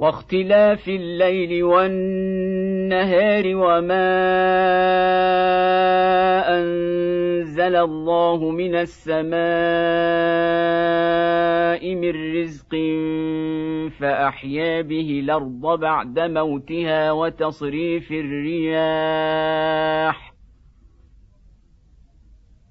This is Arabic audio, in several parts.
واختلاف الليل والنهار وما أنزل الله من السماء من رزق فأحيا به الأرض بعد موتها وتصريف الرياح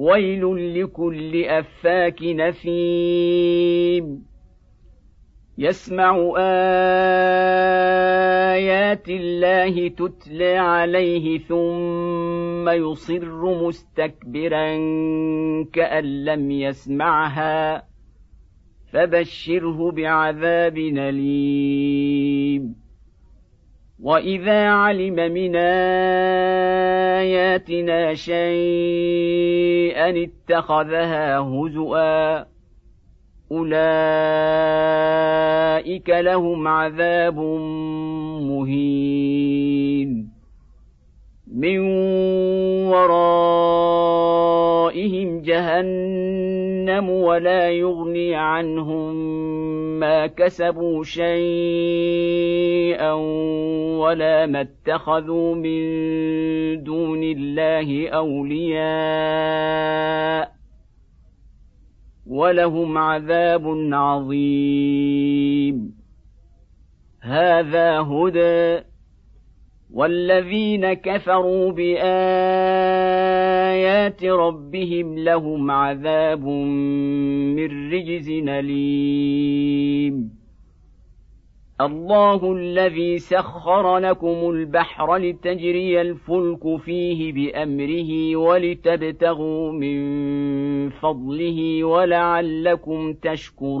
ويل لكل أفاك نثيم يسمع آيات الله تتلى عليه ثم يصر مستكبرا كأن لم يسمعها فبشره بعذاب أليم. وإذا علم من آياتنا شيئا اتخذها هزؤا أولئك لهم عذاب مهين من ورائهم جهنم ولا يغني عنهم ما كسبوا شيئا ولا ما اتخذوا من دون الله اولياء ولهم عذاب عظيم. هذا هدى والذين كفروا بآيات ربهم لهم عذاب من رجز أليم. الله الذي سخر لكم البحر لتجري الفلك فيه بأمره ولتبتغوا من فضله ولعلكم تشكرون.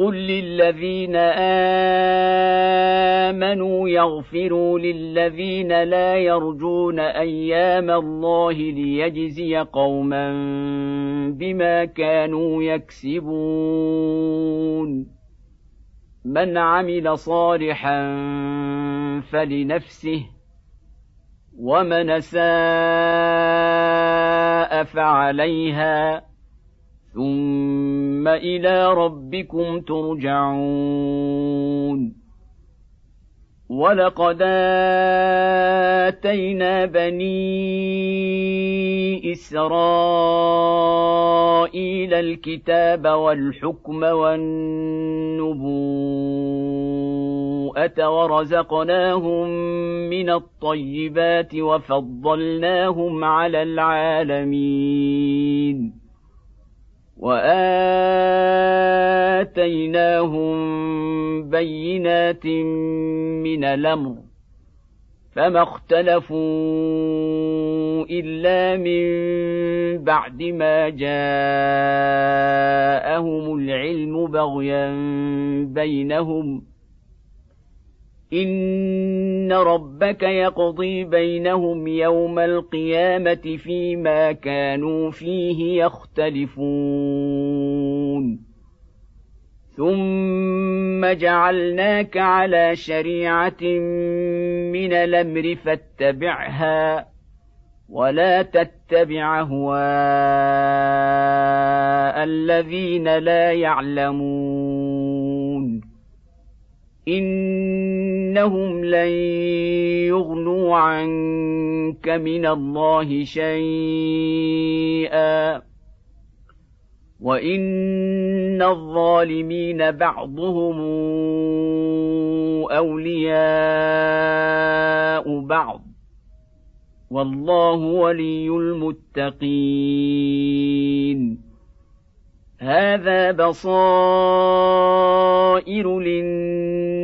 قل للذين امنوا يغفروا للذين لا يرجون أيام الله ليجزي قوما بما كانوا يكسبون من عمل صالحا فلنفسه ومن ساء فعليها ثم إلى ربكم ترجعون. ولقد اتينا بني اسرائيل الكتاب والحكم والنبوءه ورزقناهم من الطيبات وفضلناهم على العالمين. وآتيناهم بينات من الأمر فما اختلفوا إلا من بعد ما جاءهم العلم بغيا بينهم ان ربك يقضي بينهم يوم القيامه فيما كانوا فيه يختلفون ثم جعلناك على شريعه من الامر فاتبعها ولا تتبع اهواء الذين لا يعلمون انهم لن يغنوا عنك من الله شيئا. وان الظالمين بعضهم اولياء بعض. والله ولي المتقين. هذا بصائر للناس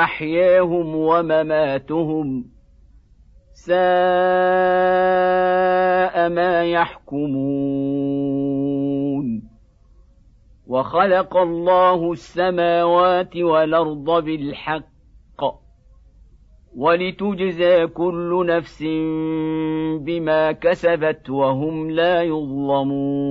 محياهم ومماتهم. ساء ما يحكمون. وخلق الله السماوات والأرض بالحق. ولتجزى كل نفس بما كسبت وهم لا يظلمون.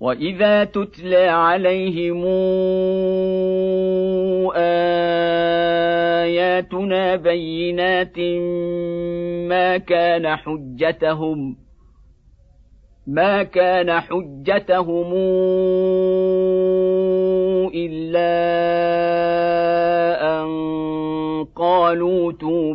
واذا تتلى عليهم اياتنا بينات ما كان حجتهم ما كان حجتهم الا ان قالوا ائتوا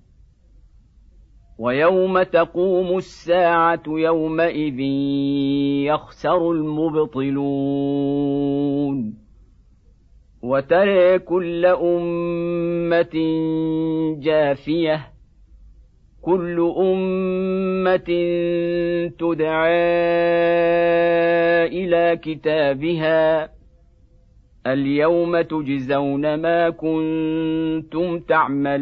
ويوم تقوم الساعة يومئذ يخسر المبطلون. وترى كل أمة جاثيه كل أمة تدعى إلى كتابها. اليوم تجزون ما كنتم تعملون.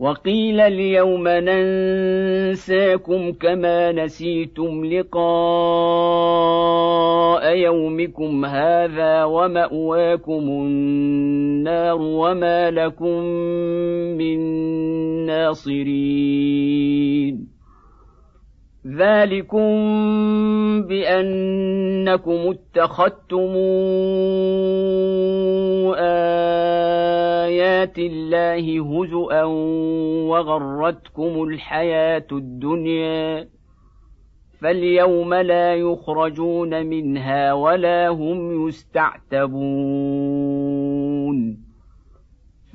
وقيل اليوم ننساكم كما نسيتم لقاء يومكم هذا ومأواكم النار وما لكم من ناصرين ذلكم بانكم اتخذتم ايات الله هزءا وغرتكم الحياة الدنيا فاليوم لا يخرجون منها ولا هم يستعتبون